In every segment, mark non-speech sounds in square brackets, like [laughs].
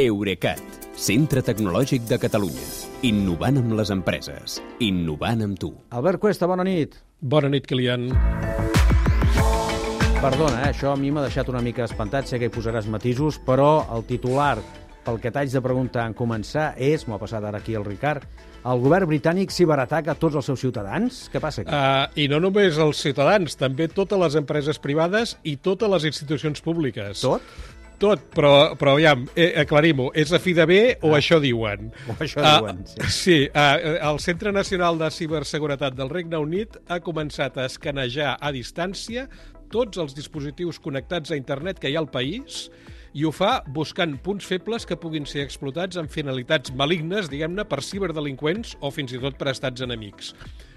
Eurecat, centre tecnològic de Catalunya. Innovant amb les empreses. Innovant amb tu. Albert Cuesta, bona nit. Bona nit, Kilian. Perdona, eh? això a mi m'ha deixat una mica espantat, sé que hi posaràs matisos, però el titular pel que t'haig de preguntar en començar és, m'ho ha passat ara aquí el Ricard, el govern britànic ciberataca tots els seus ciutadans? Què passa aquí? Uh, I no només els ciutadans, també totes les empreses privades i totes les institucions públiques. Tot? Tot, però, però aviam, eh, aclarim-ho, és a fi de bé o això diuen? [laughs] O això diuen, Uh, sí. sí, uh, el Centre Nacional de Ciberseguretat del Regne Unit ha començat a escanejar a distància tots els dispositius connectats a internet que hi ha al país i ho fa buscant punts febles que puguin ser explotats amb finalitats malignes, diguem-ne, per ciberdelinqüents o fins i tot per estats enemics.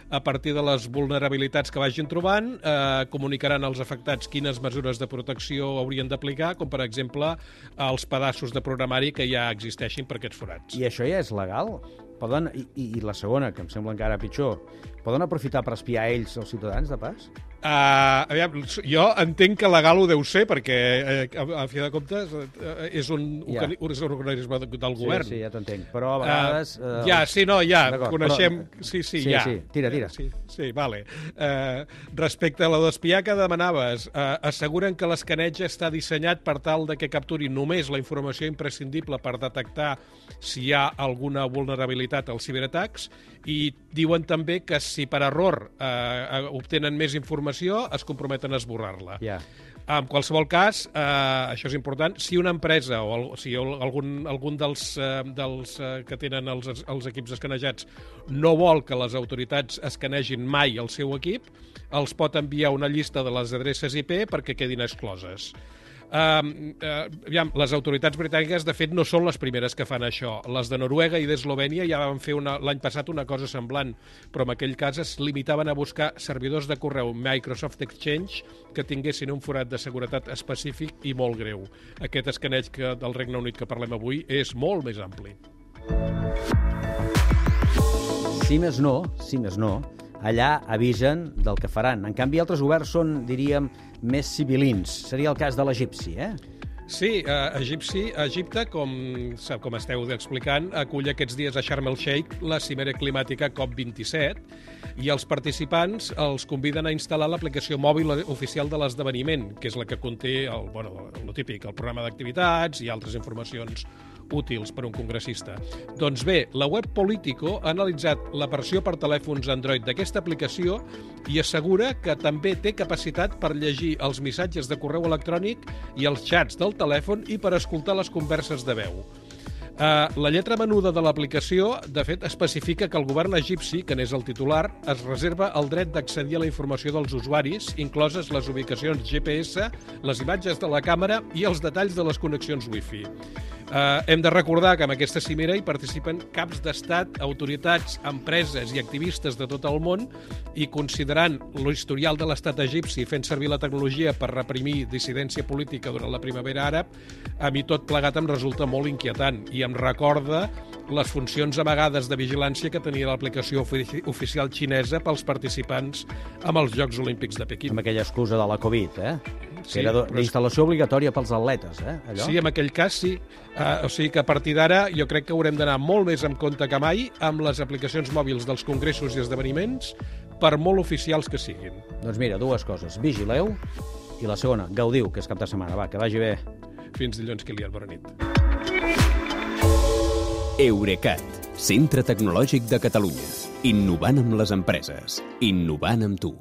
A partir de les vulnerabilitats que vagin trobant, eh, comunicaran als afectats quines mesures de protecció haurien d'aplicar, com per exemple els pedaços de programari que ja existeixin per aquests forats. I això ja és legal? Poden, i, i, I la segona, que em sembla encara pitjor, poden aprofitar per espiar ells, els ciutadans, de pas? Uh, aviam, jo entenc que legal ho deu ser, perquè, eh, a, a fi de comptes, eh, és un, Ja. yeah. és un organisme de- del govern. Sí, sí, ja t'entenc. Però a vegades... Uh, ja, sí, no, ja, coneixem... però- sí, sí, Sí, ja. sí, tira, tira. Sí, sí, vale. Uh, respecte a la d'espiar que demanaves, uh, asseguren que l'escaneig està dissenyat per tal de que capturi només la informació imprescindible per detectar si hi ha alguna vulnerabilitat als ciberatacs i diuen també que si per error uh, obtenen més informació es comprometen a esborrar-la. Ja. En qualsevol cas, eh, això és important, si una empresa o, el, sigui, algun, algun dels, eh, dels eh, que tenen els, els equips escanejats no vol que les autoritats escanegin mai el seu equip, els pot enviar una llista de les adreces IP perquè quedin excloses. Uh, uh, aviam, les autoritats britàniques, de fet, no són les primeres que fan això. Les de Noruega i d'Eslovènia ja van fer l'any passat una cosa semblant, però en aquell cas es limitaven a buscar servidors de correu Microsoft Exchange que tinguessin un forat de seguretat específic i molt greu. Aquest escaneig que, del Regne Unit que parlem avui és molt més ampli. Si més no, si més no, allà avisen del que faran. En canvi, altres governs són, diríem, més civilins. Seria el cas de l'egipci, eh? Sí, eh, Egipci, Egipte, com, com esteu explicant, acull aquests dies a Sharm el-Sheikh la cimera climàtica COP27 i els participants els conviden a instal·lar l'aplicació mòbil oficial de l'esdeveniment, que és la que conté el, bueno, el típic, el programa d'activitats i altres informacions útils per a un congressista. Doncs bé, la web Politico ha analitzat la versió per telèfons Android d'aquesta aplicació i assegura que també té capacitat per llegir els missatges de correu electrònic i els xats del telèfon i per escoltar les converses de veu. Uh, la lletra menuda de l'aplicació, de fet, especifica que el govern egipci, que n'és el titular, es reserva el dret d'accedir a la informació dels usuaris, incloses les ubicacions GPS, les imatges de la càmera i els detalls de les connexions Wi-Fi. Uh, hem de recordar que en aquesta cimera hi participen caps d'estat, autoritats, empreses i activistes de tot el món i considerant l'historial de l'estat egipci fent servir la tecnologia per reprimir dissidència política durant la primavera àrab, a mi tot plegat em resulta molt inquietant i em recorda les funcions amagades de vigilància que tenia l'aplicació ofici oficial xinesa pels participants amb els Jocs Olímpics de Pequín. Amb aquella excusa de la Covid, eh? Sí, que era però és- d'instal·lació obligatòria pels atletes, eh? Allò? Sí, en aquell cas sí. Uh, o sigui que a partir d'ara jo crec que haurem d'anar molt més en compte que mai amb les aplicacions mòbils dels congressos i esdeveniments, per molt oficials que siguin. Doncs mira, dues coses. Vigileu i la segona, gaudiu, que és cap de setmana. Va, que vagi bé. Fins dilluns, Kilian. Bona nit. Eurecat, centre tecnològic de Catalunya. Innovant amb les empreses. Innovant amb tu.